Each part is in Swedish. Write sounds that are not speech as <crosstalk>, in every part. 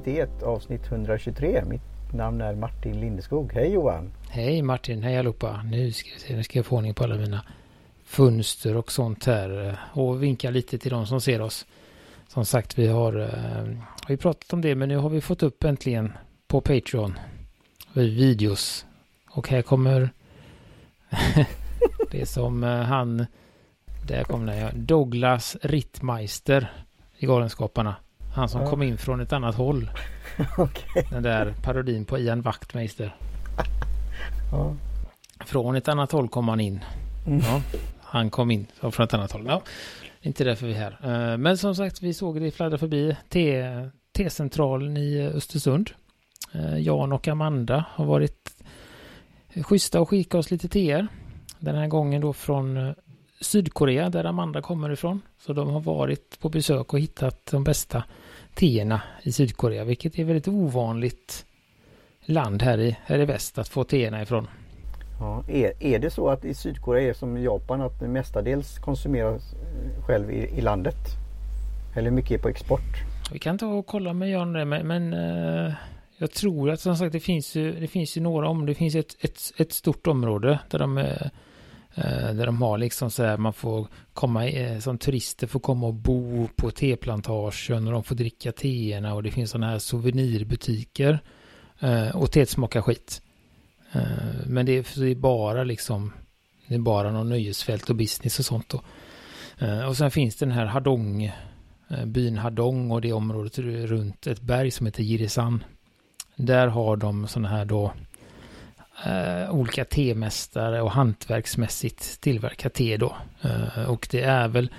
kreativitet avsnitt 123. Mitt namn är Martin Lindeskog. Hej Johan! Hej Martin, hej allihopa. Nu ska, vi se, nu ska jag få ordning på alla mina fönster och sånt här eh, och vinka lite till de som ser oss. Som sagt, vi har, eh, har vi pratat om det, men nu har vi fått upp äntligen på Patreon eh, videos. Och här kommer <laughs> det som han, där kommer den, Douglas Rittmeister i Galenskaparna. Han som ja. kom in från ett annat håll. <laughs> okay. Den där parodin på Ian Wachtmeister. <laughs> ja. Från ett annat håll kom han in. Mm. Ja, han kom in från ett annat håll. Ja, inte därför vi är här. Eh, men som sagt, vi såg det fladdra förbi T-centralen i Östersund. Eh, Jan och Amanda har varit schyssta och skickat oss lite teer. Den här gången då från eh, Sydkorea där Amanda kommer ifrån. Så de har varit på besök och hittat de bästa teerna i Sydkorea, vilket är väldigt ovanligt land här i, här i väst att få teerna ifrån. Ja, är, är det så att i Sydkorea är som Japan att det mestadels konsumeras eh, själv i, i landet? Eller mycket är på export? Vi kan ta och kolla med Jan det, men, men uh, jag tror att som sagt det finns ju, det finns ju några om det finns ett, ett, ett stort område där de uh, Eh, där de har liksom så här, man får komma eh, som turister får komma och bo på teplantagen och de får dricka teerna och det finns sådana här souvenirbutiker. Eh, och teet smakar skit. Men det är, bara liksom, det är bara någon nöjesfält och business och sånt då. Och sen finns det den här Hadong, byn Hadong och det området runt ett berg som heter Girisan. Där har de sådana här då Eh, olika temästare och hantverksmässigt tillverkar te då. Eh, och det är väl,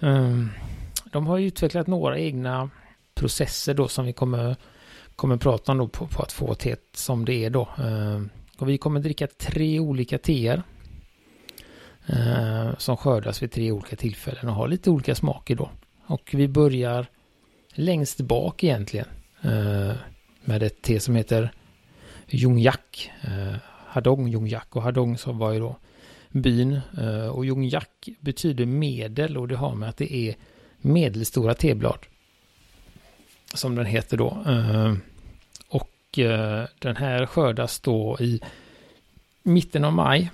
ehm, de har utvecklat några egna processer då som vi kommer kommer prata om då på, på att få teet som det är då. Eh, och vi kommer dricka tre olika teer. Eh, som skördas vid tre olika tillfällen och har lite olika smaker då. Och vi börjar längst bak egentligen. Eh, med ett te som heter Jungjak, Eh, Hadong Jungjak och Hadong som var ju då byn. Eh, och Jungjak betyder medel och det har med att det är medelstora teblad som den heter då. Eh, och eh, den här skördas då i mitten av maj.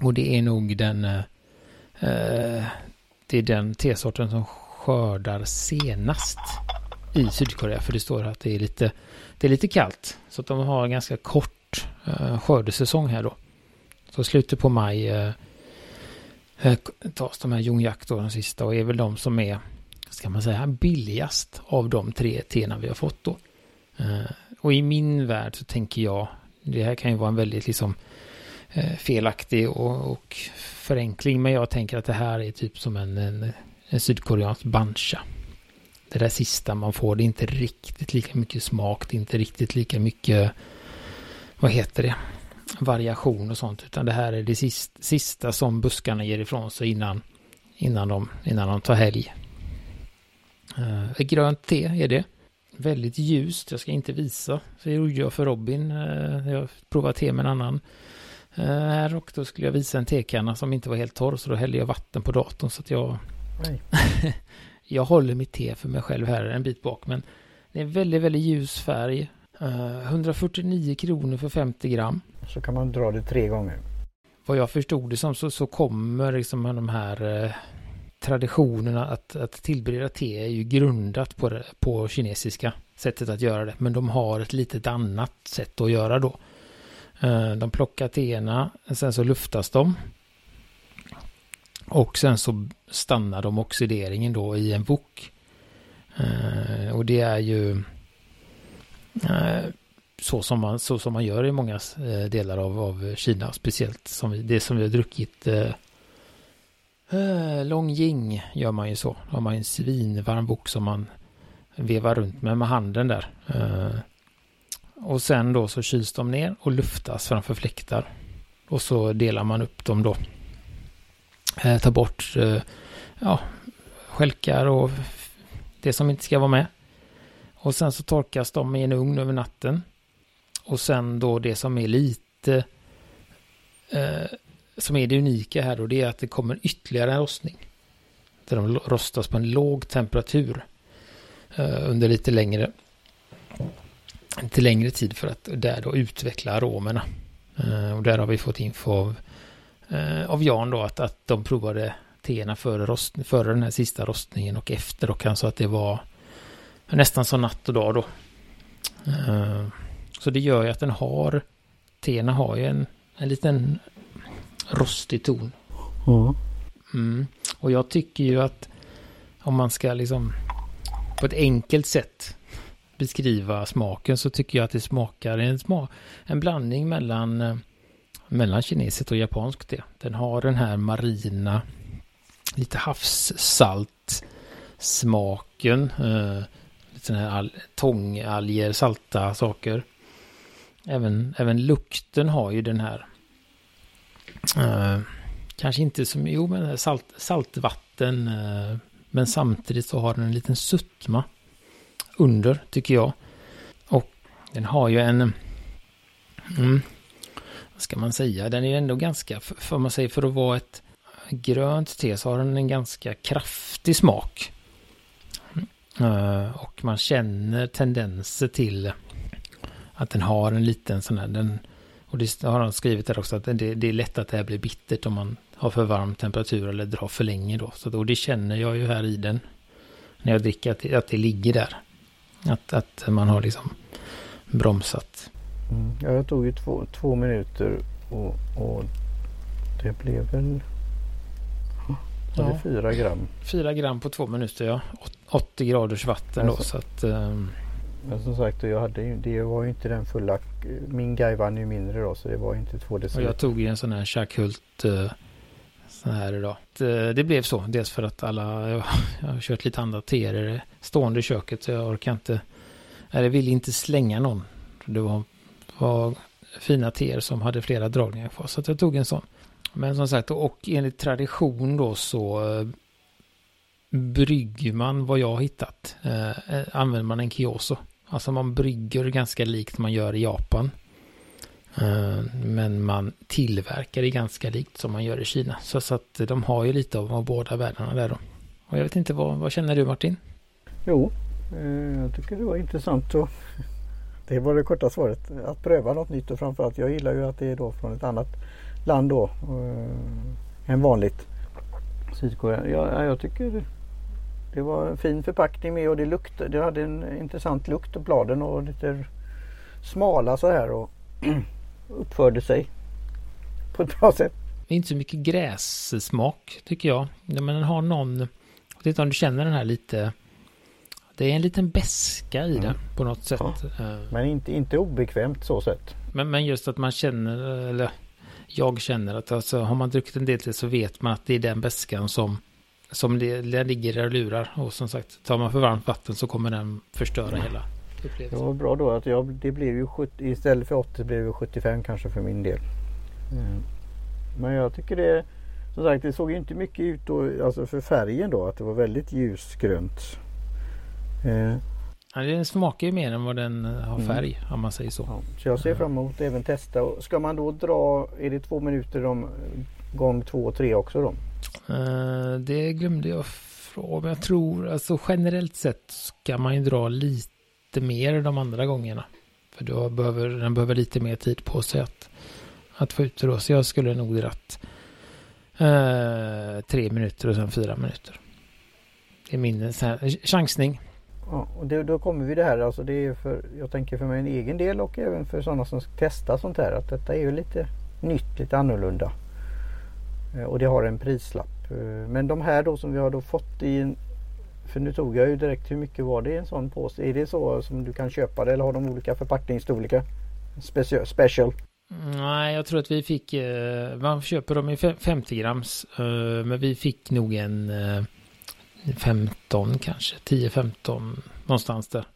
Och det är nog den, eh, eh det är den tesorten som skördar senast i Sydkorea. För det står att det är lite, det är lite kallt. Så att de har en ganska kort eh, skördesäsong här då. Så slutet på maj eh, eh, tas de här Jungyak då, de sista, och är väl de som är ska man säga, billigast av de tre teerna vi har fått då. Eh, och i min värld så tänker jag, det här kan ju vara en väldigt liksom eh, felaktig och, och förenkling, men jag tänker att det här är typ som en, en, en sydkoreansk bancha. Det där sista man får, det är inte riktigt lika mycket smak, det är inte riktigt lika mycket, vad heter det, variation och sånt, utan det här är det sista, sista som buskarna ger ifrån sig innan, innan, de, innan de tar helg. Uh, grönt te är det. Väldigt ljust, jag ska inte visa. Så det gjorde jag för Robin. Uh, jag provade te med en annan. Uh, här och då skulle jag visa en tekanna som inte var helt torr. Så då hällde jag vatten på datorn så att jag... <laughs> jag håller mitt te för mig själv här en bit bak. Men det är en väldigt, väldigt ljus färg. 149 kronor för 50 gram. Så kan man dra det tre gånger. Vad jag förstod det som så, så kommer liksom de här traditionerna att, att tillbereda te är ju grundat på, det, på kinesiska sättet att göra det. Men de har ett litet annat sätt att göra då. Eh, de plockar teerna, sen så luftas de. Och sen så stannar de oxideringen då i en wok. Eh, och det är ju eh, så som man, så som man gör i många eh, delar av, av Kina. Speciellt som det som vi har druckit Eh, eh Long gör man ju så. Då har man en svinvarm bok som man vevar runt med med handen där. Eh, och sen då så kyls de ner och luftas framför fläktar. Och så delar man upp dem då eh, ta bort eh, ja, skälkar och det som inte ska vara med. Och sen så torkas de i en ugn över natten. Och sen då det som är lite eh, som är det unika här och det är att det kommer ytterligare en rostning. Där de rostas på en låg temperatur. eh, under lite längre lite längre tid för att där då utveckla aromerna. Eh, och där har vi fått info av, eh, av Jan då att, att de provade teerna före, rost, före den här sista rostningen och efter och han sa att det var nästan som natt och dag då. Eh, så det gör ju att den har, teerna har ju en, en liten rostig ton. Mm. Mm. Och jag tycker ju att om man ska liksom på ett enkelt sätt beskriva smaken så tycker jag att det smakar en, smak, en blandning mellan, eh, mellan kinesiskt och japanskt. Det. Den har den här marina, lite havssalt smaken. Eh, lite här tångalger, salta saker. Även, även lukten har ju den här eh, kanske inte som, jo men salt, saltvatten eh, men samtidigt så har den en liten suttma under, tycker jag. Och den har ju en... Mm, vad ska man säga? Den är ändå ganska, för man säger för att vara ett grönt te så har den en ganska kraftig smak. Mm. Eh, och man känner tendenser till att den har en liten sån här, den, och det har han skrivit där också, att det, det är lätt att det här blir bittert om man har för varm temperatur eller drar för länge då. Så då, det känner jag ju här i den. När jag dricker att det, att det ligger där. Att, att man har liksom bromsat. Mm. Ja, jag tog ju två, två minuter och, och det blev väl ja. det fyra gram. Fyra gram på två minuter ja. 80 graders vatten då så att... Um... Men som sagt jag hade det var ju inte den fulla. Min guy vann ju mindre då så det var inte två deciliter. Och jag tog ju en sån här Chackhult uh, så här idag. Det, det blev så. Dels för att alla, jag, <laughs> jag har kört lite andra teer stående i köket så jag orkar inte, eller vill inte slänga någon. Det var, var fina teer som hade flera dragningar kvar så att jag tog en sån. Men som sagt, och enligt tradition då så eh, brygger man vad jag har hittat. Eh, eh använder man en kioso. Alltså man brygger ganska likt man gör i Japan. Eh, men man tillverkar det ganska likt som man gör i Kina. Så, så att de har ju lite av, båda världarna där då. Och jag vet inte, vad, vad känner du Martin? Jo, eh, jag tycker det var intressant att det var det korta svaret. Att pröva något nytt och framförallt jag gillar ju att det är då från ett annat land då äh, än vanligt. Sydkorea. Ja, jag tycker det var en fin förpackning med och det luktade. Det hade en intressant lukt på bladen och lite smala så här. Och <clears throat> uppförde sig på ett bra sätt. Det är inte så mycket grässmak tycker jag. Men den har någon, jag vet inte om du känner den här lite, det är en liten beska i mm. den på något sätt. Ja. Eh. Men inte, inte obekvämt så sett. Men, men just att man känner, eller jag känner att alltså, har man druckit en del till så vet man att det är den beskan som som det, det ligger där och lurar. Och som sagt, tar man för varmt vatten så kommer den förstöra mm. hela det var bra då att jag, det blev ju 70, istället för 80 blev det 75 kanske för min del. Mm. Men jag tycker det som sagt det såg inte mycket ut då, alltså för färgen då att det var väldigt ljusgrönt. Eh. Ja, den smakar ju mer än vad den eh, har mm. färg mm. om man säger så. Ja, så jag ser fram emot att även testa. Ska man då dra, är det två minuter om gång två och tre också då? Uh, det glömde jag fråga. Jag tror alltså generellt sett ska man ju dra lite mer de andra gångerna. För då behöver, den behöver lite mer tid på sig att, att få ut det då. Så jag skulle nog dratt eh, tre minuter och sen fyra minuter. Det är min chansning. Ja, och det, då kommer vi det här, alltså det är för, jag tänker för mig en egen del och även för sådana som ska testa sånt här att detta är ju lite nytt, lite annorlunda. Eh, och det har en prislapp. Eh, men de här då som vi har då fått i en för nu tog jag ju direkt hur mycket var det i en sån påse? Är det så som du kan köpa det eller har de olika förpackningsstorlekar? Special? Nej, jag tror att vi fick, eh, man köper dem i 50 grams, men vi fick nog en 15 eh, kanske, 10-15 någonstans där.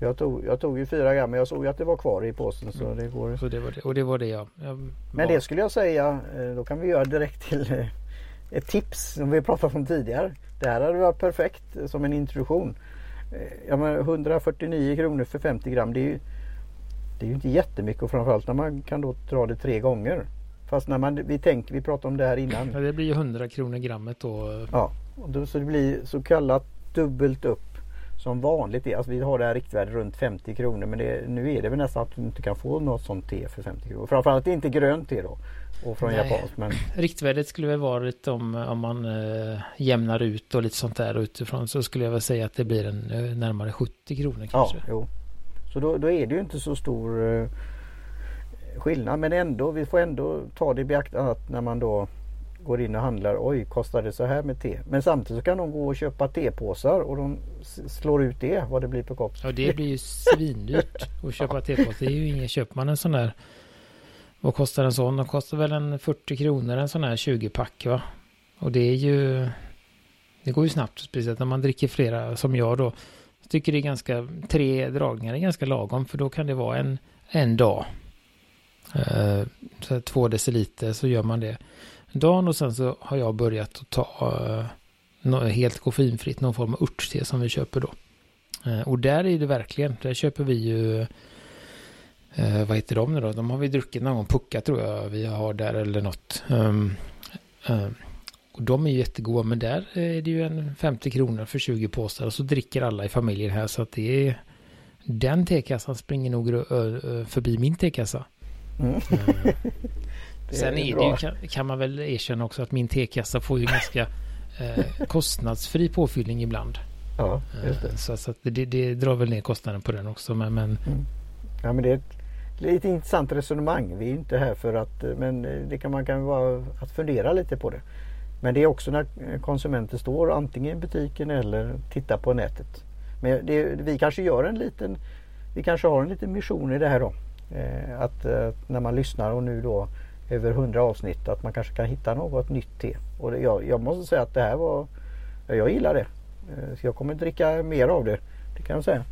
Jag tog, jag tog ju 4 gram men jag såg ju att det var kvar i påsen så det går. Så det var det, och det var det jag, jag Men det skulle jag säga, då kan vi göra direkt till ett tips som vi pratade om tidigare. Det här hade varit perfekt som en introduktion. Eh, ja, men 149 kronor för 50 gram det är ju, det är ju inte jättemycket och framförallt när man kan då dra det tre gånger. Fast när man, vi tänker, vi pratade om det här innan. Ja, det blir ju 100 kronor grammet då. Ja, så det blir så kallat dubbelt upp. som vanligt är. Alltså vi har det här riktvärdet runt 50 kronor men det, nu är det väl nästan att du inte kan få något sånt te för 50 kronor. Framförallt inte grönt te då. Och från japanskt. Men... <clears throat> Riktvärdet skulle väl vara lite om, om man eh, jämnar ut och lite sånt där utifrån så skulle jag väl säga att det blir en eh, närmare 70 kronor kanske. Ja, jo. Så då, då är det ju inte så stor eh, skillnad men ändå, vi får ändå ta det i beaktande att när man då går in och handlar, oj kostar det så här med te? Men samtidigt så kan de gå och köpa tepåsar och de slår ut det, vad det blir på kopp. Ja det blir ju svindyrt att köpa tepåsar. Det är ju inget, köper man en sån där, vad kostar en sån? Den kostar väl en 40 kronor en sån här 20-pack va? Och det är ju, det går ju snabbt, speciellt när man dricker flera som jag då. Jag tycker det är ganska, tre dragningar är ganska lagom för då kan det vara en, en dag. Uh, så två deciliter så gör man det dagen och sen så har jag börjat att ta uh, helt koffeinfritt någon form av örtte som vi köper då. Uh, och där är det verkligen, där köper vi ju uh, vad heter de nu då? De har vi druckit någon gång, Pucka tror jag vi har där eller något. Um, och de är ju jättegoda men där är det ju en 50 kronor för 20 påsar och så dricker alla i familjen här så att det är den tekassan springer nog förbi min tekassa. Mm. Sen är det ju, kan, man väl erkänna också att min tekassa får ju ganska eh, kostnadsfri påfyllning ibland. Ja, just det. Eh, så, så det, det, drar väl ner kostnaden på den också. Men, men... Mm. Ja, men det är ett lite intressant resonemang. Vi är inte här för att, eh, men det kan man kan vara att fundera lite på det. Men det är också när konsumenter står antingen i butiken eller tittar på nätet. Men det, vi kanske gör en liten, vi kanske har en liten mission i det här då. Eh, att eh, när man lyssnar och nu då över 100 avsnitt att man kanske kan hitta något nytt te. Och det, jag, jag, måste säga att det här var, jag gillar det. Eh, så jag kommer dricka mer av det. Det kan jag säga.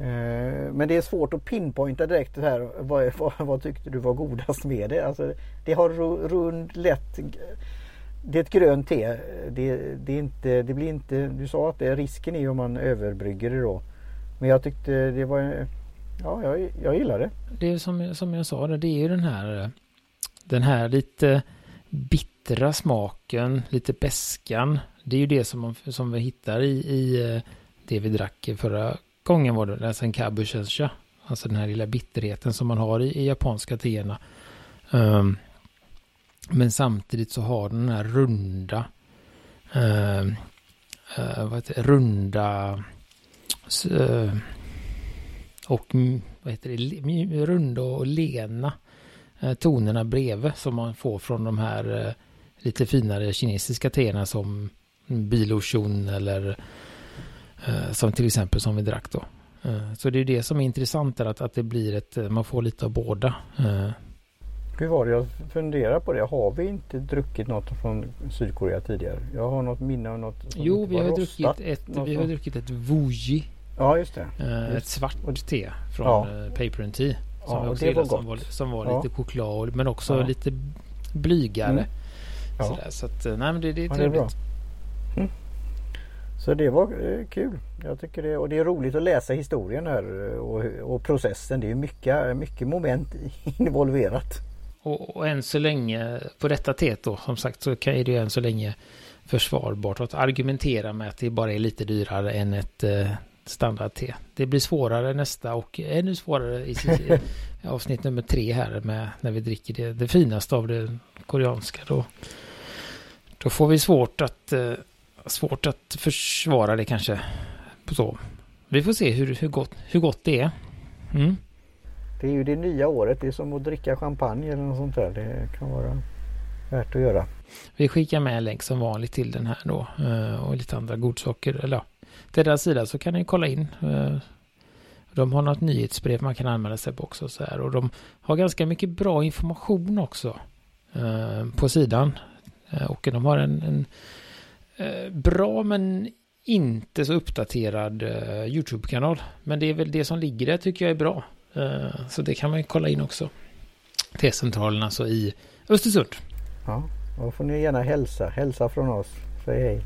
Eh, men det är svårt att pinpointa direkt det här. Vad, vad, vad tyckte du var godast med det? Alltså, det har rund, lätt det är ett grönt te. Det, det, är inte, det blir inte, du sa att det, risken är om man överbrygger det då. Men jag tyckte det var, ja jag, jag gillar det. Det är som, som jag sa, det är ju den här den här lite bittra smaken, lite beskan. Det är ju det som, som vi hittar i, i eh, det vi drack förra gången var det, alltså en kabushensha. Alltså den här lilla bitterheten som man har i, i japanska teerna. Um, men samtidigt så har den här runda, um, uh, vad heter det, runda uh, och vad heter det, runda och lena tonerna bredvid som man får från de här eh, lite finare kinesiska teerna som Biloshun eller eh, som till exempel som vi drack då. Så det är det som är intressant att, att det blir ett, man får lite av båda. Hur var det jag funderar på det? Har vi inte druckit något från Sydkorea tidigare? Jag har något minne av något. Jo, vi har, druckit ett, vi har druckit ett Wuji. Ja, just det. Just. Ett svart te från ja. Paper and Tea. Som ja, det var gott. Som var, som var ja. lite choklad men också ja. lite blygare. Mm. Ja. Sådär, så att, nej men det, det är trevligt. Det är mm. Så det var eh, kul. Jag tycker det, och det är roligt att läsa historien här eh, och, och processen. Det är mycket, mycket moment <laughs> involverat. Och, och än så länge på detta teet då som sagt så kan det än så länge försvarbart att argumentera med att det bara är lite dyrare än ett eh, standard-T. Det blir svårare nästa och ännu svårare i <laughs> avsnitt nummer tre här med när vi dricker det, det finaste av det koreanska. Då, då får vi svårt att, eh, svårt att försvara det kanske. Så. Vi får se hur, hur, gott, hur gott det är. Mm. Det är ju det nya året. Det är som att dricka champagne eller något sånt där. Det kan vara värt att göra. Vi skickar med en länk som vanligt till den här då. Eh, och lite andra godsaker. Eller ja, till deras sida så kan ni kolla in. Eh, de har något nyhetsbrev man kan anmäla sig på också. Så här. Och de har ganska mycket bra information också eh, på sidan. Eh, och de har en, en bra men inte så uppdaterad YouTube-kanal. Men det är väl det som ligger där tycker jag är bra. Så det kan man ju kolla in också. T-centralen alltså i Östersund. Ja, då får ni gärna hälsa. Hälsa från oss. Säg hej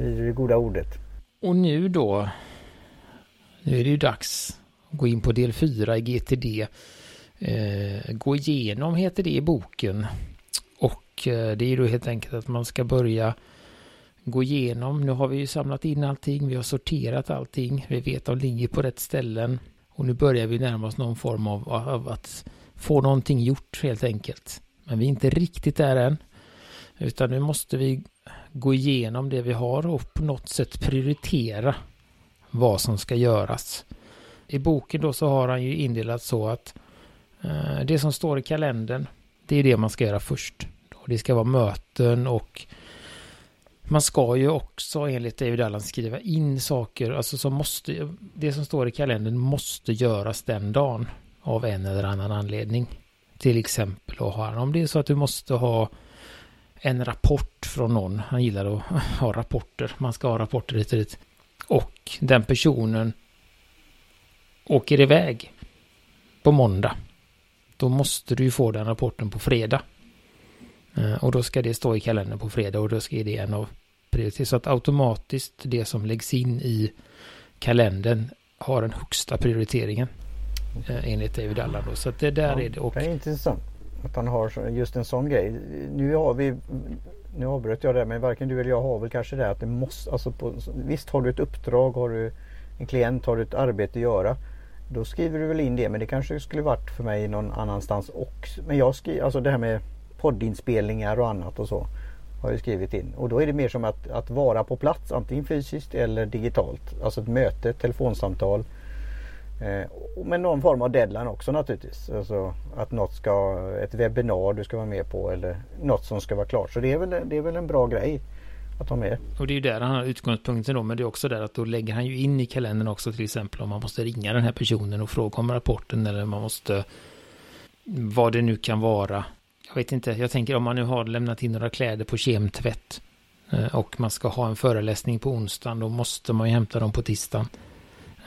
i det goda ordet. Och nu då, nu är det ju dags att gå in på del 4 i GTD. Eh, gå igenom heter det i boken. Och eh, det är ju då helt enkelt att man ska börja gå igenom. Nu har vi ju samlat in allting, vi har sorterat allting, vi vet att de ligger på rätt ställen. Och nu börjar vi närma oss någon form av, av att få någonting gjort helt enkelt. Men vi är inte riktigt där än. Utan nu måste vi gå igenom det vi har och på något sätt prioritera vad som ska göras. I boken då så har han ju indelat så att eh, det som står i kalendern, det är det man ska göra först. Det ska vara möten och man ska ju också enligt David Allen skriva in saker, alltså som måste, det som står i kalendern måste göras den dagen av en eller annan anledning. Till exempel och har om det är så att du måste ha en rapport från någon, han gillar att <laughs> ha rapporter, man ska ha rapporter hit och dit. Och den personen åker iväg på måndag. Då måste du ju få den rapporten på fredag. Eh, och då ska det stå i kalendern på fredag och då ska det en av prioritet. Så att automatiskt det som läggs in i kalendern har den högsta prioriteringen. Okay. Enligt David Allan då. Så att det där ja, är det. Och... Det är intressant att han har just en sån grej. Nu har vi nu avbröt jag det men varken du eller jag har väl kanske det att det måste, alltså på, visst har du ett uppdrag, har du en klient, har du ett arbete att göra. Då skriver du väl in det men det kanske skulle varit för mig någon annanstans också. Men jag skriver, alltså det här med poddinspelningar och annat och så. Har jag skrivit in. Och då är det mer som att, att vara på plats antingen fysiskt eller digitalt. Alltså ett möte, ett telefonsamtal. Eh, med någon form av deadline också naturligtvis. Alltså att något ska, ett webbinar du ska vara med på eller något som ska vara klart. Så det är väl, det är väl en bra grej att ha med. Och det är ju där han har utgångspunkten då, men det är också där att då lägger han ju in i kalendern också till exempel om man måste ringa den här personen och fråga om rapporten eller man måste vad det nu kan vara. Jag vet inte, jag tänker om man nu har lämnat in några kläder på kemtvätt eh, och man ska ha en föreläsning på onsdagen, då måste man ju hämta dem på tisdagen.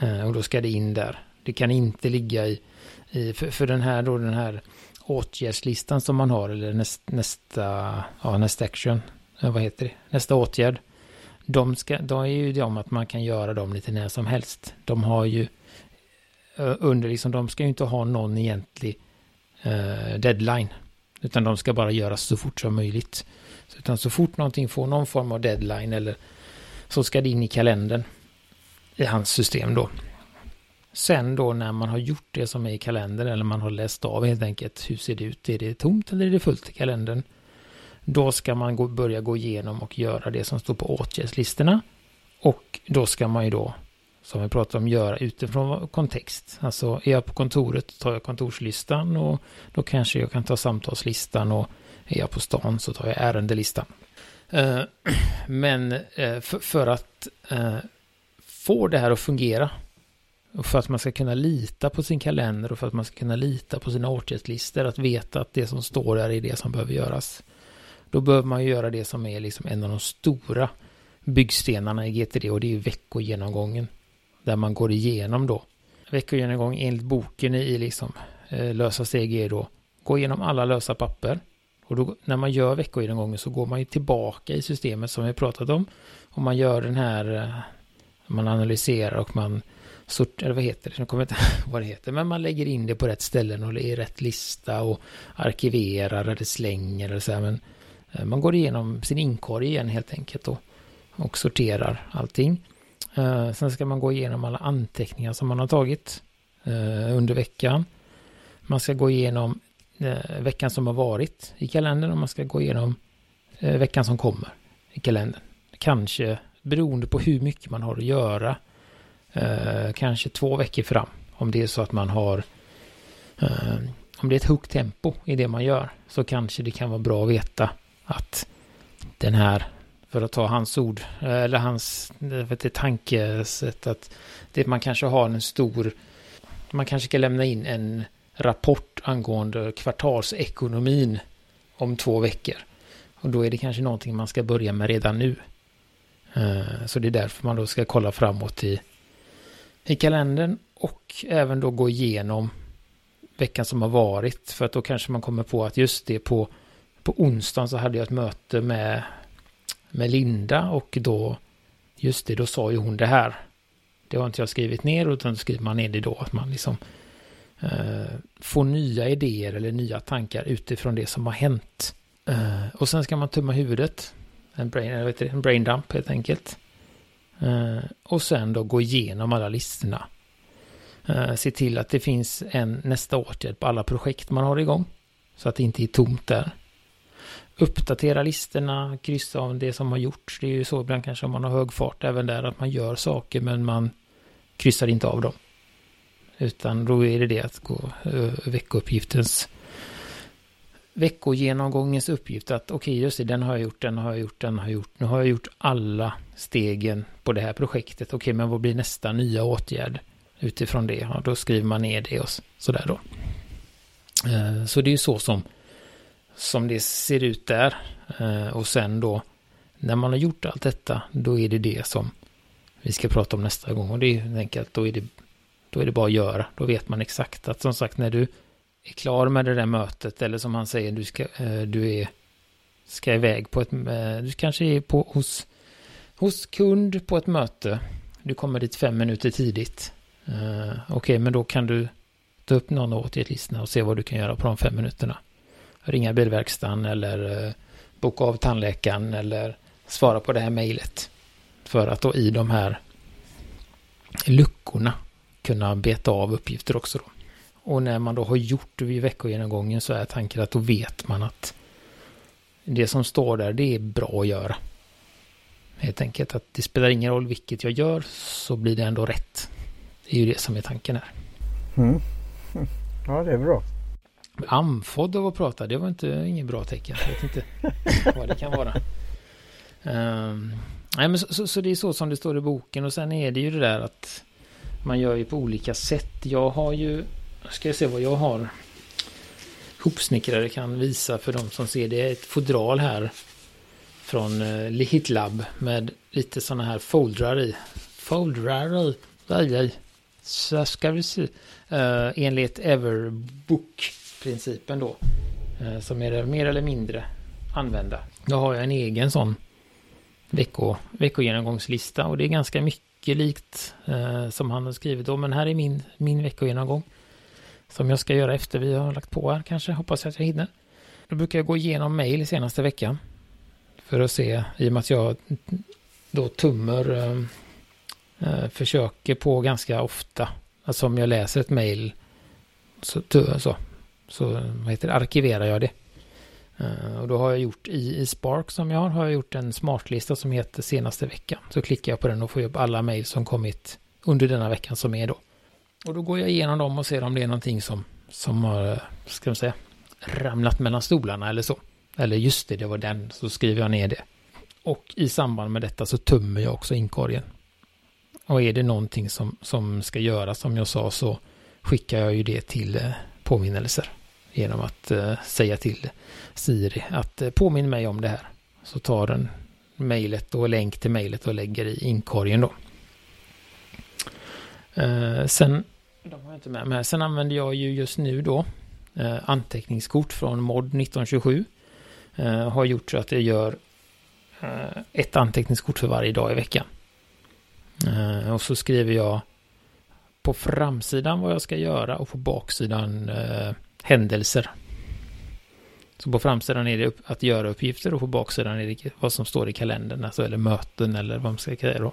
Eh, och då ska det in där. Det kan inte ligga i, i för, för, den här då den här åtgärdslistan som man har eller näst, nästa, ja nästa action, eh, vad heter det, nästa åtgärd. De, ska, de är ju om att man kan göra dem lite när som helst. De har ju eh, under liksom, de ska ju inte ha någon egentlig eh, deadline. Utan de ska bara göras så fort som möjligt. Så, utan så fort någonting får någon form av deadline eller så ska det in i kalendern i hans system då. Sen då när man har gjort det som är i kalendern eller man har läst av helt enkelt hur ser det ut, är det tomt eller är det fullt i kalendern? Då ska man gå, börja gå igenom och göra det som står på åtgärdslistorna. Och då ska man ju då, som vi pratade om, göra utifrån kontext. Alltså är jag på kontoret tar jag kontorslistan och då kanske jag kan ta samtalslistan och är jag på stan så tar jag ärendelistan. Eh, <clears throat> men eh, för att eh, får få det här att fungera och för att man ska kunna lita på sin kalender och för att man ska kunna lita på sina åtgärdslistor, att veta att det som står där är det som behöver göras. Då behöver man göra det som är liksom en av de stora byggstenarna i GTD och det är ju veckogenomgången. Där man går igenom då. Veckogenomgång enligt boken i liksom eh, lösa steg är då gå igenom alla lösa papper. Och då, när man gör veckogenomgången så går man ju tillbaka i systemet som vi pratat om. Och man gör den här, eh, man analyserar och man sorterar, vad heter det, jag kommer inte <laughs> vad det heter, men man lägger in det på rätt ställen och i rätt lista och arkiverar eller slänger eller så här, men eh, man går igenom sin inkorg igen helt enkelt och, och sorterar allting. Eh, sen ska man gå igenom alla anteckningar som man har tagit eh, under veckan. Man ska gå igenom veckan som har varit i kalendern och man ska gå igenom veckan som kommer i kalendern. Kanske beroende på hur mycket man har att göra eh, kanske två veckor fram. Om det är så att man har eh, om det är ett högt tempo i det man gör så kanske det kan vara bra att veta att den här, för att ta hans ord, eh, eller hans vet tankesätt att det man kanske har en stor, man kanske ska lämna in en rapport angående kvartalsekonomin om två veckor. Och då är det kanske någonting man ska börja med redan nu. Eh, så det är därför man då ska kolla framåt i i kalendern och även då gå igenom veckan som har varit. För att då kanske man kommer på att just det på, på onsdagen så hade jag ett möte med, med Linda och då just det, då sa ju hon det här. Det har inte jag skrivit ner utan då skriver man ner det då att man liksom eh, får nya idéer eller nya tankar utifrån det som har hänt. Eh, och sen ska man tumma huvudet en brain, eller vet det, en brain dump helt enkelt. Eh, och sen då gå igenom alla listorna. Eh, se till att det finns en nästa åtgärd på alla projekt man har igång. Så att det inte är tomt där. Uppdatera listorna, kryssa av det som har gjorts. Det är ju så ibland kanske om man har hög fart även där att man gör saker men man kryssar inte av dem. Utan då är det det att gå uh, veckouppgiftens veckogenomgångens uppgift att okej okay, just det, den har jag gjort, den har jag gjort, den har jag gjort. Nu har jag gjort alla stegen på det här projektet. Okej, okay, men vad blir nästa nya åtgärd utifrån det? Ja, då skriver man ner det och sådär då. Eh, så det är ju så som, som det ser ut där. Eh, och sen då, när man har gjort allt detta, då är det det som vi ska prata om nästa gång. Och det är enkelt, då är det då är det bara att göra. Då vet man exakt att som sagt när du är klar med det där mötet eller som han säger du ska, eh, du är, ska iväg på ett, eh, du kanske är på, hos, hos kund på ett möte. Du kommer dit fem minuter tidigt. Uh, Okej, okay, men då kan du ta upp någon åtgärdslista och se vad du kan göra på de fem minuterna. Ringa bilverkstaden eller uh, boka av tandläkaren eller svara på det här mejlet. För att då i de här luckorna kunna beta av uppgifter också då. Och när man då har gjort det vid veckogenomgången så är tanken att då vet man att det som står där, det är bra att göra. Helt enkelt att det spelar ingen roll vilket jag gör så blir det ändå rätt. Det är ju det som är tanken här. Mm. <laughs> Ja, det är bra. Amfodd av att prata, det var inte ingen bra tecken. Jag vet inte <laughs> vad det kan vara. Um, nej, men så, så, så, det är så som det står i boken och sen är det ju det där att man gör ju på olika sätt. Jag har ju, ska jag se vad jag har hopsnickrare kan visa för de som ser det. är ett fodral här från eh, HitLab med lite sådana här foldrar i. Foldrar i. Aj, aj. Så ska vi se. Uh, enligt Everbook-principen då. Uh, som är mer eller mindre använda. Då har jag en egen sån vecko, veckogenomgångslista och det är ganska mycket likt uh, som han har skrivit då. Men här är min, min veckogenomgång. Som jag ska göra efter vi har lagt på här kanske. Hoppas att jag hinner. Då brukar jag gå igenom mail senaste veckan. För att se, i och med att jag då tummer, eh, eh försöker på ganska ofta. Alltså om jag läser ett mail så, så, så vad heter det, arkiverar jag det. Eh, och då har jag gjort i, i Spark som jag har, har jag gjort en smartlista som heter senaste veckan. Så klickar jag på den och får upp alla mejl som kommit under denna veckan som är då. Och då går jag igenom dem och ser om det är någonting som, som har, ska man säga, ramlat mellan stolarna eller så. Eller just det, det var den, så skriver jag ner det. Och i samband med detta så tömmer jag också inkorgen. Och är det någonting som, som ska göras, som jag sa, så skickar jag ju det till eh, påminnelser genom att eh, säga till Siri att eh, påminn mig om det här. Så tar den mejlet och länk till mejlet och lägger i inkorgen då. Eh, sen, de har jag inte med mig. Sen använder jag ju just nu då eh, anteckningskort från mod 1927. Eh, har gjort så att jag gör eh, ett anteckningskort för varje dag i veckan. och så skriver jag på framsidan vad jag ska göra och på baksidan händelser. Så på framsidan är det att göra uppgifter och på baksidan är det vad som står i kalendern, alltså eller möten eller vad man ska säga då.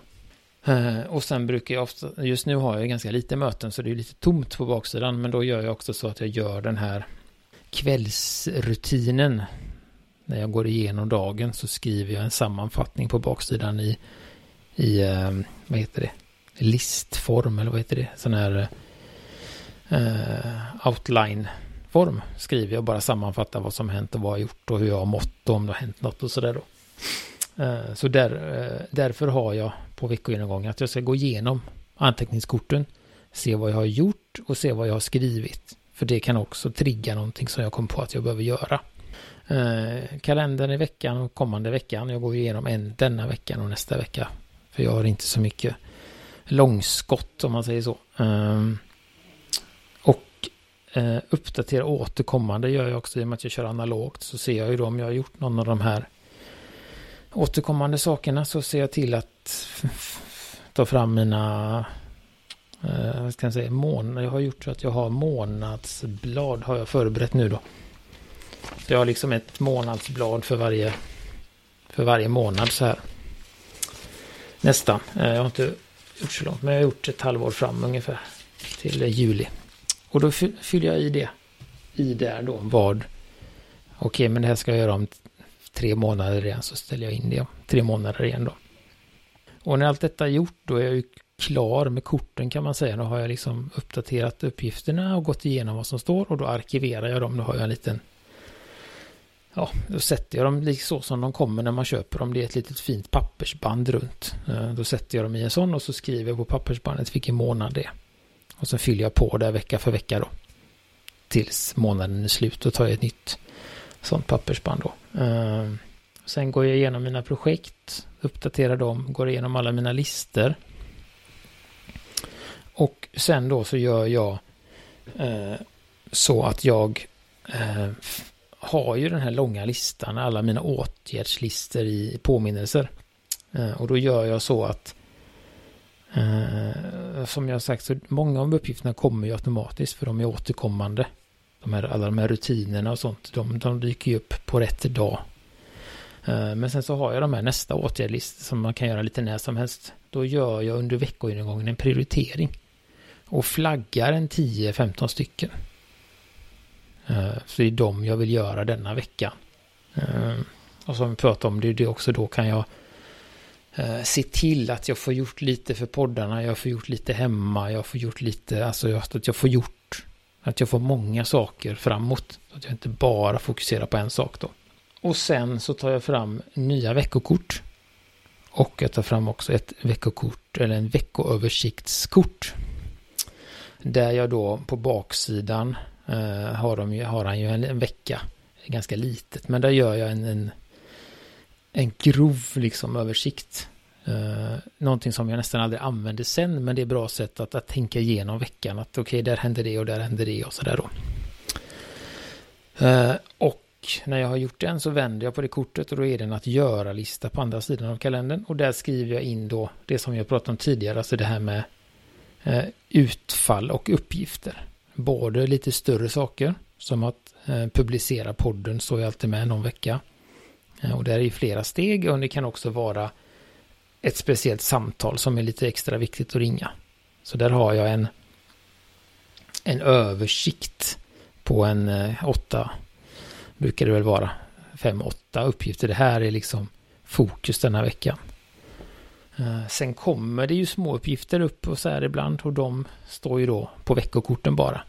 Eh, och sen brukar jag ofta, just nu har jag ganska lite möten så det är lite tomt på baksidan, men då gör jag också så att jag gör den här kvällsrutinen. När jag går igenom dagen så skriver jag en sammanfattning på baksidan i, i eh, vad heter det, listform eller vad heter det, sån här eh, uh, outline form skriver jag bara sammanfattar vad som hänt och vad jag gjort och hur jag har mått och om det har hänt något och sådär då. Eh, så där, eh, därför har jag på veckogenomgången att jag ska gå igenom anteckningskorten, se vad jag har gjort och se vad jag har skrivit. För det kan också trigga någonting som jag kom på att jag behöver göra. Eh, kalendern i veckan och kommande veckan. Jag går igenom en denna veckan och nästa vecka. För jag har inte så mycket långskott om man säger så. Ehm, och uppdatera återkommande gör jag också i och med att jag kör analogt. Så ser jag ju då om jag har gjort någon av de här återkommande sakerna så ser jag till att ta fram mina eh, vad ska jag säga, mån jag har gjort så att jag har månadsblad har jag förberett nu då. Så jag har liksom ett månadsblad för varje för varje månad så här. Nästan. Eh, jag har inte gjort så långt men jag har gjort ett halvår fram ungefär. Till juli. Och då fyller jag i det. I där då vad. Okej okay, men det här ska jag göra om tre månader igen så ställer jag in det om tre månader igen då. Och när allt detta är gjort då är jag ju klar med korten kan man säga. Då har jag liksom uppdaterat uppgifterna och gått igenom vad som står och då arkiverar jag dem. Då har jag en liten Ja, då sätter jag dem så som de kommer när man köper dem. Det är ett litet fint pappersband runt. Eh, då sätter jag dem i en sån och så skriver jag på pappersbandet vilken månad det är. Och så fyller jag på där vecka för vecka då. Tills månaden är slut och tar jag ett nytt sånt pappersband då. Eh, sen går jag igenom mina projekt, uppdaterar dem, går igenom alla mina listor. Och sen då så gör jag eh, så att jag eh, har ju den här långa listan, alla mina åtgärdslistor i påminnelser. Eh, och då gör jag så att eh, som jag sagt så många av uppgifterna kommer ju automatiskt för de är återkommande. De här, alla de här rutinerna och sånt, de, de dyker ju upp på rätt dag. Eh, men sen så har jag de här nästa åtgärdlist som man kan göra lite när som helst. Då gör jag under veckogenomgången en prioritering. Och flaggar en 10-15 stycken. Eh, så det är de jag vill göra denna vecka. Eh, och som vi pratade om, det är det också då kan jag se till att jag får gjort lite för poddarna, jag får gjort lite hemma, jag får gjort lite, alltså att jag får gjort, att jag får många saker framåt. Så att jag inte bara fokuserar på en sak då. Och sen så tar jag fram nya veckokort. Och jag tar fram också ett veckokort, eller en veckoöversiktskort. Där jag då på baksidan eh, har, de ju, har han ju en, en vecka. Ganska litet. Men där gör jag en, en, en grov liksom översikt. Uh, någonting som jag nästan aldrig använder sen. Men det är bra sätt att, att tänka igenom veckan. Att okej, okay, där händer det och där händer det och sådär då. Uh, och när jag har gjort den så vänder jag på det kortet och då är det en att göra-lista på andra sidan av kalendern. Och där skriver jag in då det som jag pratade om tidigare, alltså det här med eh, utfall och uppgifter både lite större saker som att eh, publicera podden står jag alltid med någon vecka. Eh, och där är flera steg och det kan också vara ett speciellt samtal som är lite extra viktigt att ringa. Så där har jag en, en översikt på en eh, åtta, brukar det väl vara, fem, åtta uppgifter. Det här är liksom fokus denna veckan. Eh, sen kommer det ju små uppgifter upp och så här ibland och de står ju då på veckokorten bara.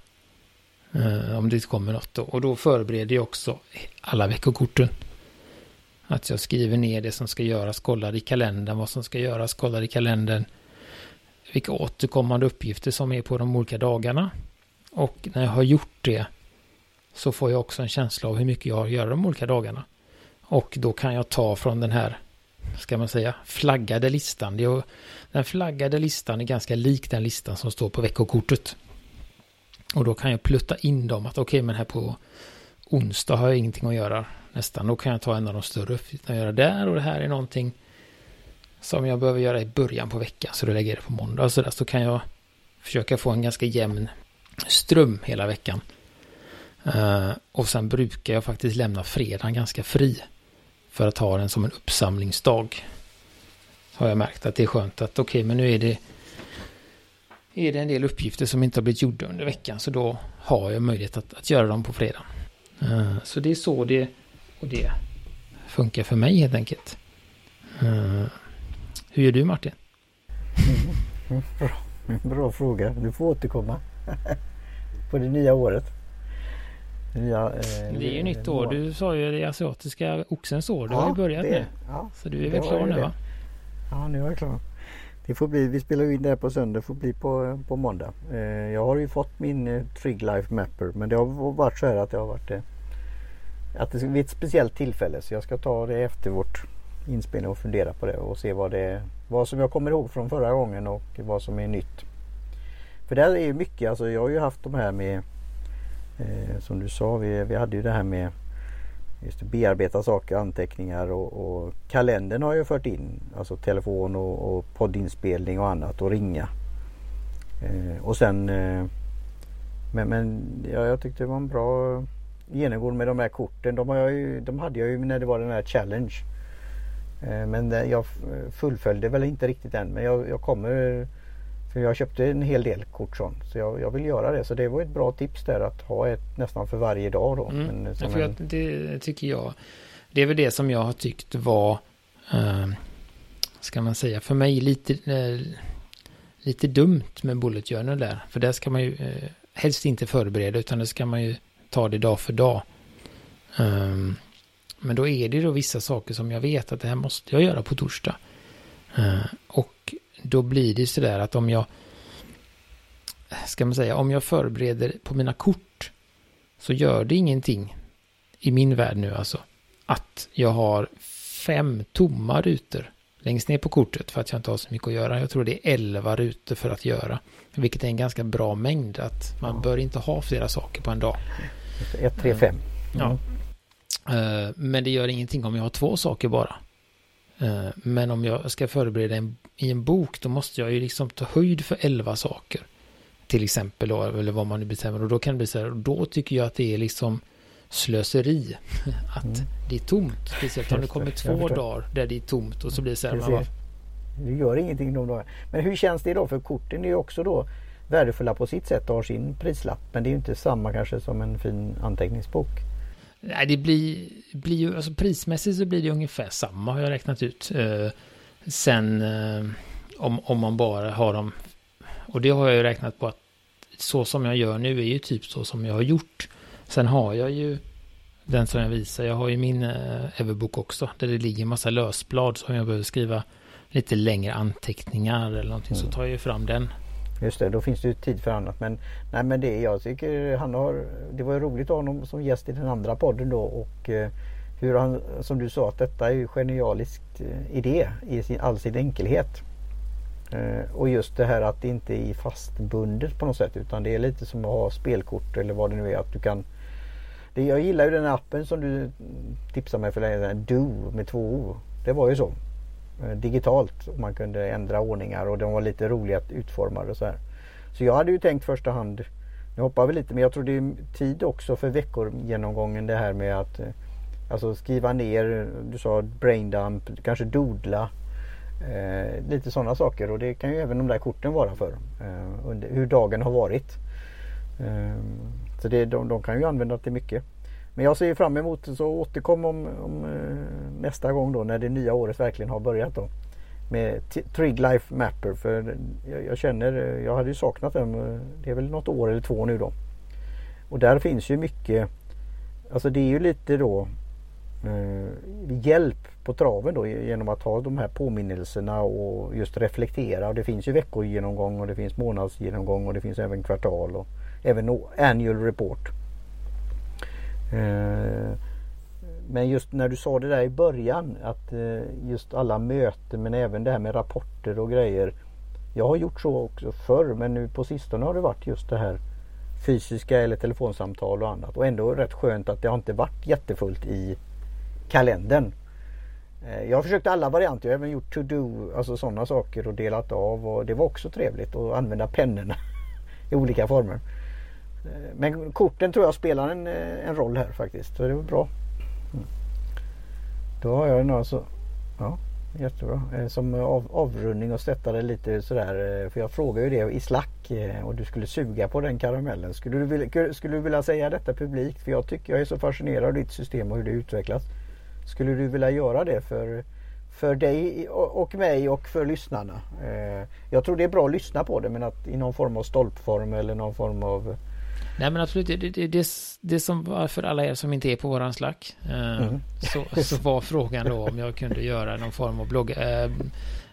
Eh, om det kommer något då. Och då förbereder jag också alla veckokorten. Att jag skriver ner det som ska göras, kollar i kalendern vad som ska göras, kollar i kalendern vilka återkommande uppgifter som är på de olika dagarna. Och när jag har gjort det så får jag också en känsla av hur mycket jag har att göra de olika dagarna. Och då kan jag ta från den här ska man säga, flaggade listan. den flaggade listan är ganska lik den listan som står på veckokortet. Och då kan jag plutta in dem att okej, okay, men här på onsdag har jag ingenting att göra nästan. Då kan jag ta en av de större uppgifterna och göra där och det här är någonting som jag behöver göra i början på veckan. Så då lägger jag det på måndag Så, där, Så kan jag försöka få en ganska jämn ström hela veckan. Uh, och sen brukar jag faktiskt lämna fredagen ganska fri. För att ha den som en uppsamlingsdag. Har jag märkt att det är skönt att okej, okay, men nu är det är det en del uppgifter som inte har blivit gjorda under veckan. Så då har jag möjlighet att, att göra dem på fredag. Uh, så det är så det, och det funkar för mig helt enkelt. Uh, hur gör du Martin? Mm, <laughs> bra, bra fråga. Du får återkomma <laughs> på det nya året. Ja, eh, det är ju nytt år. Du sa ju det asiatiska oxens år. Det ja, har ju börjat det, nu. Ja, så du är väl klar nu va? Ja, nu är jag klar. Det får bli, vi spelar in det här på söndag, det får bli på, på måndag. Eh, jag har ju fått min eh, Trig Life Mapper men det har varit så här att det har varit eh, att det vid ett speciellt tillfälle så jag ska ta det efter vårt inspelning och fundera på det och se vad det vad som jag kommer ihåg från förra gången och vad som är nytt. För där är ju mycket, alltså jag har ju haft de här med eh, som du sa, vi, vi hade ju det här med just bearbeta saker, anteckningar och, och kalendern har jag fört in. Alltså telefon och, och poddinspelning och annat och ringa. Eh, och sen eh, Men, men ja, jag tyckte det var en bra genomgång med de här korten. De, har jag ju, de hade jag ju när det var den här challenge. Eh, men jag fullföljde väl inte riktigt än men jag, jag kommer för jag köpte en hel del kort sånt. Så jag, jag, vill göra det. Så det var ett bra tips där att ha ett nästan för varje dag då. Mm. Men, för en... det tycker jag. Det är väl det som jag har tyckt var, eh, ska man säga, för mig lite, eh, lite dumt med bullet journal där. För där ska man ju eh, helst inte förbereda utan det ska man ju ta det dag för dag. Um, men då är det då vissa saker som jag vet att det här måste jag göra på torsdag. Uh, och då blir det sådär att om jag, ska man säga, om jag förbereder på mina kort så gör det ingenting i min värld nu alltså att jag har fem tomma rutor längst ner på kortet för att jag inte har så mycket att göra. Jag tror det är elva rutor för att göra. Vilket är en ganska bra mängd. Att man ja. bör inte ha flera saker på en dag. 1, 3, 5. Ja. Eh, men det gör ingenting om jag har två saker bara. Eh, men om jag ska förbereda en, i en bok då måste jag ju liksom ta höjd för elva saker. Till exempel då, eller vad man nu bestämmer. Och då kan det bli så här, och då tycker jag att det är liksom slöseri. <laughs> Att mm. det är tomt. Speciellt om det kommer två dagar där det är tomt och så blir det så här. Man bara... Du gör ingenting de dagarna. Men hur känns det då? För korten är ju också då värdefulla på sitt sätt och har sin prislapp. Men det är ju inte samma kanske som en fin anteckningsbok. Nej, det blir, blir ju, alltså prismässigt så blir det ungefär samma har jag räknat ut. Eh, sen eh, om, om man bara har dem, och det har jag ju räknat på att så som jag gör nu är ju typ så som jag har gjort. Sen har jag ju den som jag visar, jag har ju min eh, Everbook också, där det ligger en massa lösblad som jag behöver skriva lite längre anteckningar eller någonting mm. så tar jag ju fram den. Just det, då finns det ju tid för annat. Men, nej, men det, jag tycker han har, det var ju roligt att ha honom som gäst i den andra podden då och eh, hur han, som du sa, att detta är ju genialisk eh, idé i sin, all sin enkelhet. Eh, och just det här att det inte är fastbundet på något sätt utan det är lite som att ha spelkort eller vad det nu är. Att du kan det, Jag gillar ju den appen som du tipsade mig för länge sedan, Do med två O. Det var ju så. Eh, digitalt. Och man kunde ändra ordningar och de var lite roliga att utforma och så här. Så jag hade ju tänkt första hand, nu hoppar vi lite men jag tror det är tid också för veckogenomgången det här med att eh, Alltså skriva ner, du sa braindump, kanske dodla. Eh, lite sådana saker och det kan ju även de där korten vara för. Eh, under, hur dagen har varit. Eh, så det, de, de kan ju använda till mycket. Men jag ser fram emot så återkom om, om eh, nästa gång då när det nya året verkligen har börjat då. Med Trig Life Mapper för jag, jag, känner, eh, jag hade ju saknat den. Eh, det är väl något år eller två nu då. Och där finns ju mycket, alltså det är ju lite då eh, hjälp på traven då genom att ha de här påminnelserna och just reflektera. Och det finns ju veckogenomgång och det finns månadsgenomgång och det finns även kvartal och även annual report. Eh, men just när du sa det där i början att eh, just alla möten men även det här med rapporter och grejer. Jag har gjort så också förr men nu på sistone har det varit just det här fysiska eller telefonsamtal och annat. Och ändå rätt skönt att det har inte varit jättefullt i kalendern. Eh, jag har försökt alla varianter. Jag har även gjort to-do, alltså sådana saker och delat av och det var också trevligt att använda pennorna <laughs> i olika former. Eh, men korten tror jag spelar en, eh, en roll här faktiskt. Så det var bra. Mm. Då har jag några så... Ja, jättebra. Eh, som av, avrundning och sätta det lite sådär. För jag frågade ju det i Slack och du skulle suga på den karamellen. Skulle du, vilja, skulle du vilja säga detta publikt? För jag tycker jag är så fascinerad av ditt system och hur det utvecklas. Skulle du vilja göra det för, för dig och mig och för lyssnarna? Jag tror det är bra att lyssna på det men att i någon form av stolpform eller någon form av Nej men absolut, det, det, det, det som var för alla er som inte är på våran slack. Eh, mm. så, så var frågan då om jag kunde göra någon form av blogg, eh,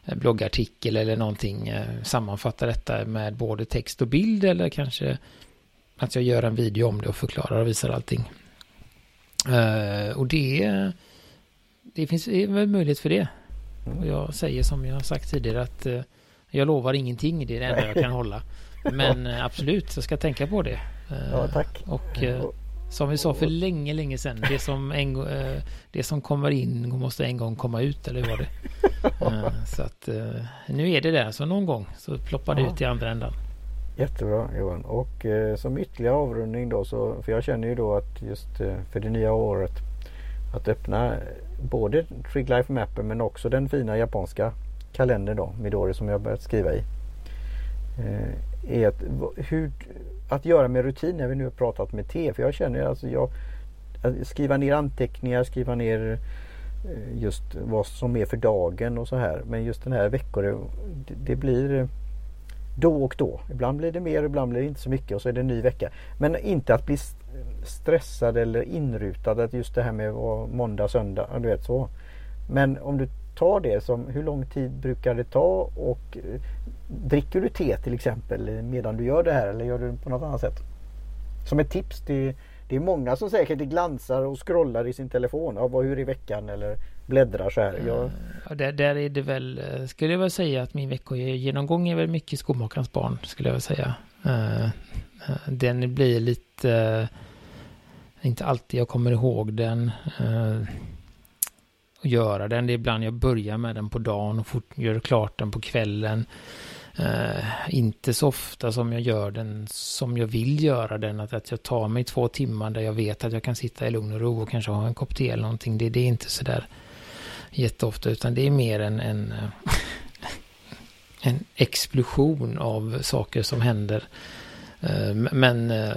bloggartikel eller någonting. Eh, sammanfatta detta med både text och bild eller kanske att jag gör en video om det och förklarar och visar allting. Eh, och det, det finns väl möjlighet för det. Mm. Och jag säger som jag sagt tidigare att eh, jag lovar ingenting, det är det enda jag kan hålla. Men eh, absolut, jag ska tänka på det. Ja, eh, tack. Och eh, som vi sa för länge, länge sedan. Det som, en, eh, det som kommer in måste en gång komma ut, eller hur var det? <laughs> så att nu är det där, så någon gång så ploppar det ja. ut i andra ändan. Jättebra Johan. Och eh, som ytterligare avrundning då så, för jag känner ju då att just eh, för det nya året att öppna både Trig Life Mapper men också den fina japanska kalendern då, Midori som jag börjat skriva i. Eh, är att, hur, att göra med rutin när vi nu har pratat med T. För jag känner alltså jag skriva ner anteckningar, skriva ner eh, just vad som är för dagen och så här. Men just den här veckor det, det blir då och då. Ibland blir det mer, ibland blir det inte så mycket och så är det en ny vecka. Men inte att bli stressad eller inrutad att just det här med måndag, söndag, du vet så. Men om du tar det som hur lång tid brukar det ta och eh, dricker du te till exempel medan du gör det här eller gör du det på något annat sätt? Som ett tips till det är många som säkert glansar och scrollar i sin telefon. Ja, hur är veckan eller bläddrar så här. Jag... Ja, där, där är det väl, eh, skulle jag väl säga att min veckogenomgång är väl mycket skomakarens barn, skulle jag väl säga. Uh, den blir lite, uh, inte alltid jag kommer ihåg den att göra den. Det är ibland jag börjar med den på dagen och fort, gör klart den på kvällen. Uh, inte så ofta som jag gör den som jag vill göra den. Att, att jag tar mig två timmar där jag vet att jag kan sitta i lugn och ro och kanske ha en kopp te eller någonting. Det, det är inte så där jätteofta utan det är mer en, en, eh, en explosion av saker som händer. Uh, men uh,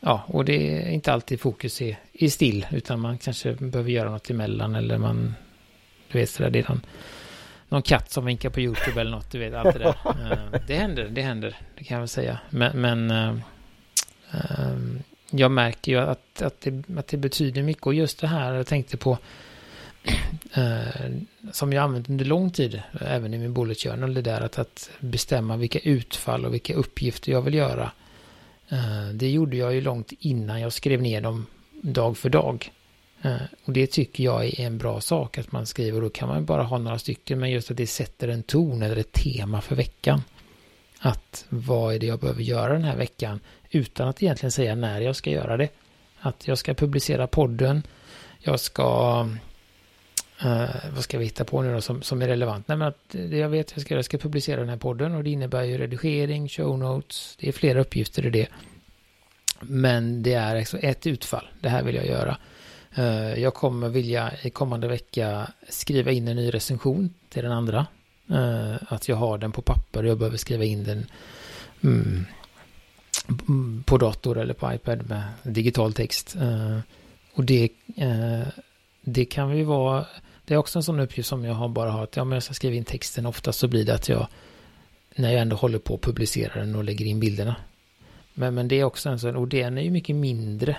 ja, och det är inte alltid fokus är, är still utan man kanske behöver göra något emellan eller man, du vet sådär, det är någon någon katt som vinkar på YouTube eller något, du vet allt det där. Uh, <laughs> det händer, det händer, det kan jag väl säga. Men, men uh, uh, jag märker ju att, att, det, att det betyder mycket. Och just det här jag tänkte på, <clears throat> som jag använt under lång tid, även i min bullet journal, det där att, att bestämma vilka utfall och vilka uppgifter jag vill göra. Eh, det gjorde jag ju långt innan jag skrev ner dem dag för dag. Eh, och det tycker jag är en bra sak att man skriver. Då kan man bara ha några stycken. Men just att det sätter en ton eller ett tema för veckan. Att vad är det jag behöver göra den här veckan. Utan att egentligen säga när jag ska göra det. Att jag ska publicera podden. Jag ska... Uh, vad ska vi hitta på nu då som, som är relevant? Nej men att det jag vet jag ska jag ska publicera den här podden och det innebär ju redigering, show notes. Det är flera uppgifter i det. Men det är alltså ett utfall. Det här vill jag göra. Uh, jag kommer vilja i kommande vecka skriva in en ny recension till den andra. Uh, att jag har den på papper och jag behöver skriva in den mm, på dator eller på iPad med digital text. Och det, det kan ju vara, det är också en sån uppgift som jag har bara har att ja, men jag ska skriva in texten. ofta så blir det att jag, när jag ändå håller på att publicera den och lägger in bilderna. Men, men det är också en sån, och den är ju mycket mindre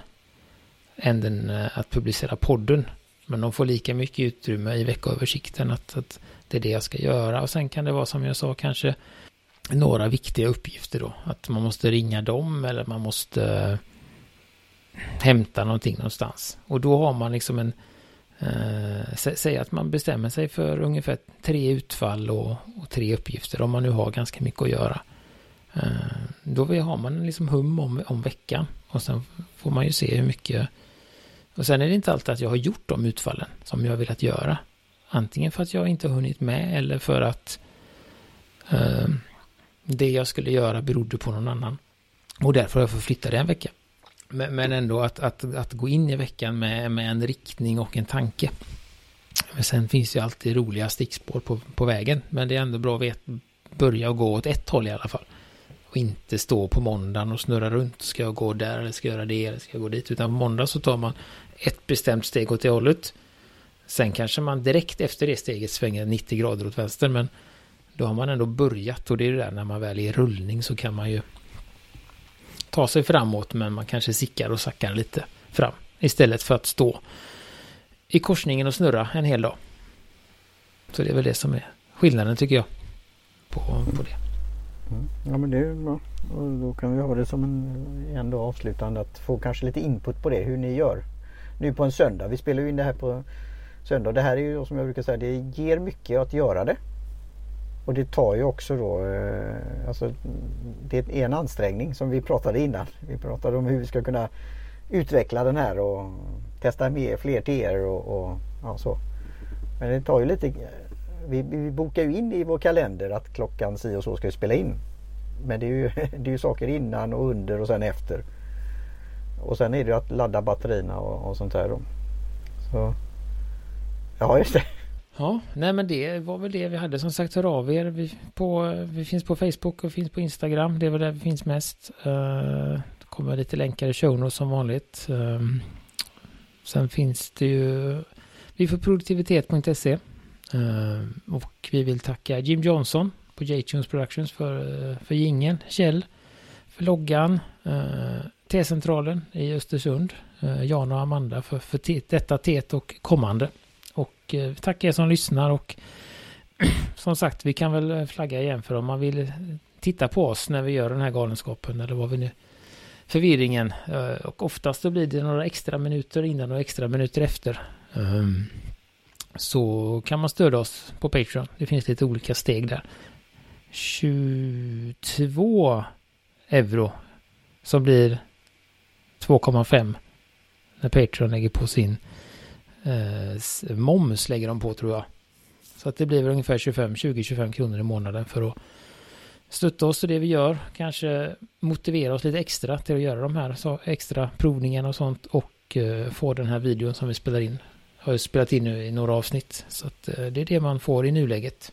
än den, eh, att publicera podden. Men de får lika mycket utrymme i veckoöversikten att, att det är det jag ska göra. Och sen kan det vara som jag sa kanske några viktiga uppgifter då. Att man måste ringa dem eller man måste eh, hämta någonting någonstans. Och då har man liksom en Eh, säg att man bestämmer sig för ungefär tre utfall och, och tre uppgifter om man nu har ganska mycket att göra. Eh, då har man liksom hum om, om veckan. Och sen får man ju se hur mycket och sen är det inte alltid att jag har gjort de utfallen som jag velat göra. Antingen för att jag inte har hunnit med eller för att eh, det jag skulle göra berodde på någon annan. Och därför har jag fått flytta det en vecka. Men, men ändå att, att, att gå in i veckan med, med en riktning och en tanke. Men sen finns ju alltid roliga stickspår på, på vägen. Men det är ändå bra att vet, börja och gå åt ett håll i alla fall. Och inte stå på måndagen och snurra runt. Ska jag gå där eller ska jag göra det eller ska jag gå dit. Utan på måndag så tar man ett bestämt steg åt det hållet. Sen kanske man direkt efter det steget svänger 90 grader åt vänster. Men då har man ändå börjat. Och det är det där när man väl är i rullning så kan man ju ta sig framåt. Men man kanske sickar och sackar lite fram. Istället för att stå i korsningen och snurra en hel dag. Så det är väl det som är skillnaden tycker jag. På, på det. Mm. Ja men det är bra. Och då kan vi ha det som en ändå avslutande att få kanske lite input på det hur ni gör. Nu på en söndag. Vi spelar ju in det här på söndag. Det här är ju som jag brukar säga det ger mycket att göra det. Och det tar ju också då eh, alltså, Det är en ansträngning som vi pratade innan. Vi pratade om hur vi ska kunna utveckla den här och testa mer, fler TR och, och ja, så. Men det tar ju lite vi, vi bokar ju in i vår kalender att klockan si och så ska vi spela in. Men det är, ju, <laughs> det är ju saker innan och under och sen efter. Och sen är det ju att ladda batterierna och, och sånt där. Då. Så. Ja, just det. Ja, nej men det var väl det vi hade. Som sagt, hör av er. Vi, på, vi finns på Facebook och finns på Instagram. Det är väl där vi finns mest. Eh, uh, det kommer lite länkar i show som vanligt. Uh, sen finns det ju vi får produktivitet.se. Uh, ehm, och vi vill tacka Jim Johnson på J-Tunes Productions för, eh, för gingen. Kjell för loggan. Uh, T-centralen i Östersund. Uh, Jan och Amanda för, för detta tet och kommande. Och eh, tack er som lyssnar och <clears throat> som sagt vi kan väl eh, flagga igen för om man vill eh, titta på oss när vi gör den här galenskapen eller vad vi nu förvirringen. Eh, och oftast så blir det några extra minuter innan och extra minuter efter. Mm. så kan man stödja oss på Patreon. Det finns lite olika steg där. 22 euro som blir 2,5 när Patreon lägger på sin eh, moms lägger de på tror jag. Så att det blir väl ungefär 25, 20-25 kronor i månaden för att stötta oss i det vi gör. Kanske motivera oss lite extra till att göra de här så extra provningarna och sånt och eh, få den här videon som vi spelar in. Har ju spelat in nu i några avsnitt. Så att eh, det är det man får i nuläget.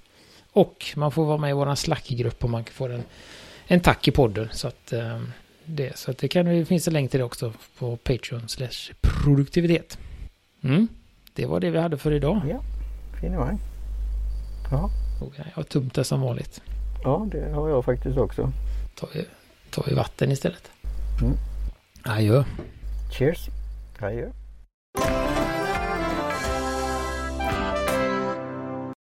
Och man får vara med i våran slackgrupp och man får en, en tack i podden. Så att eh, det, så att det kan, finns en länk till det också på Patreon slash produktivitet. Mm. Det var det vi hade för idag. Ja, finemang. Ja. Jag har tumt det som vanligt. Ja, det har jag faktiskt också. Tar vi, tar vi vatten istället. Mm. Adjö. Cheers. Adjö.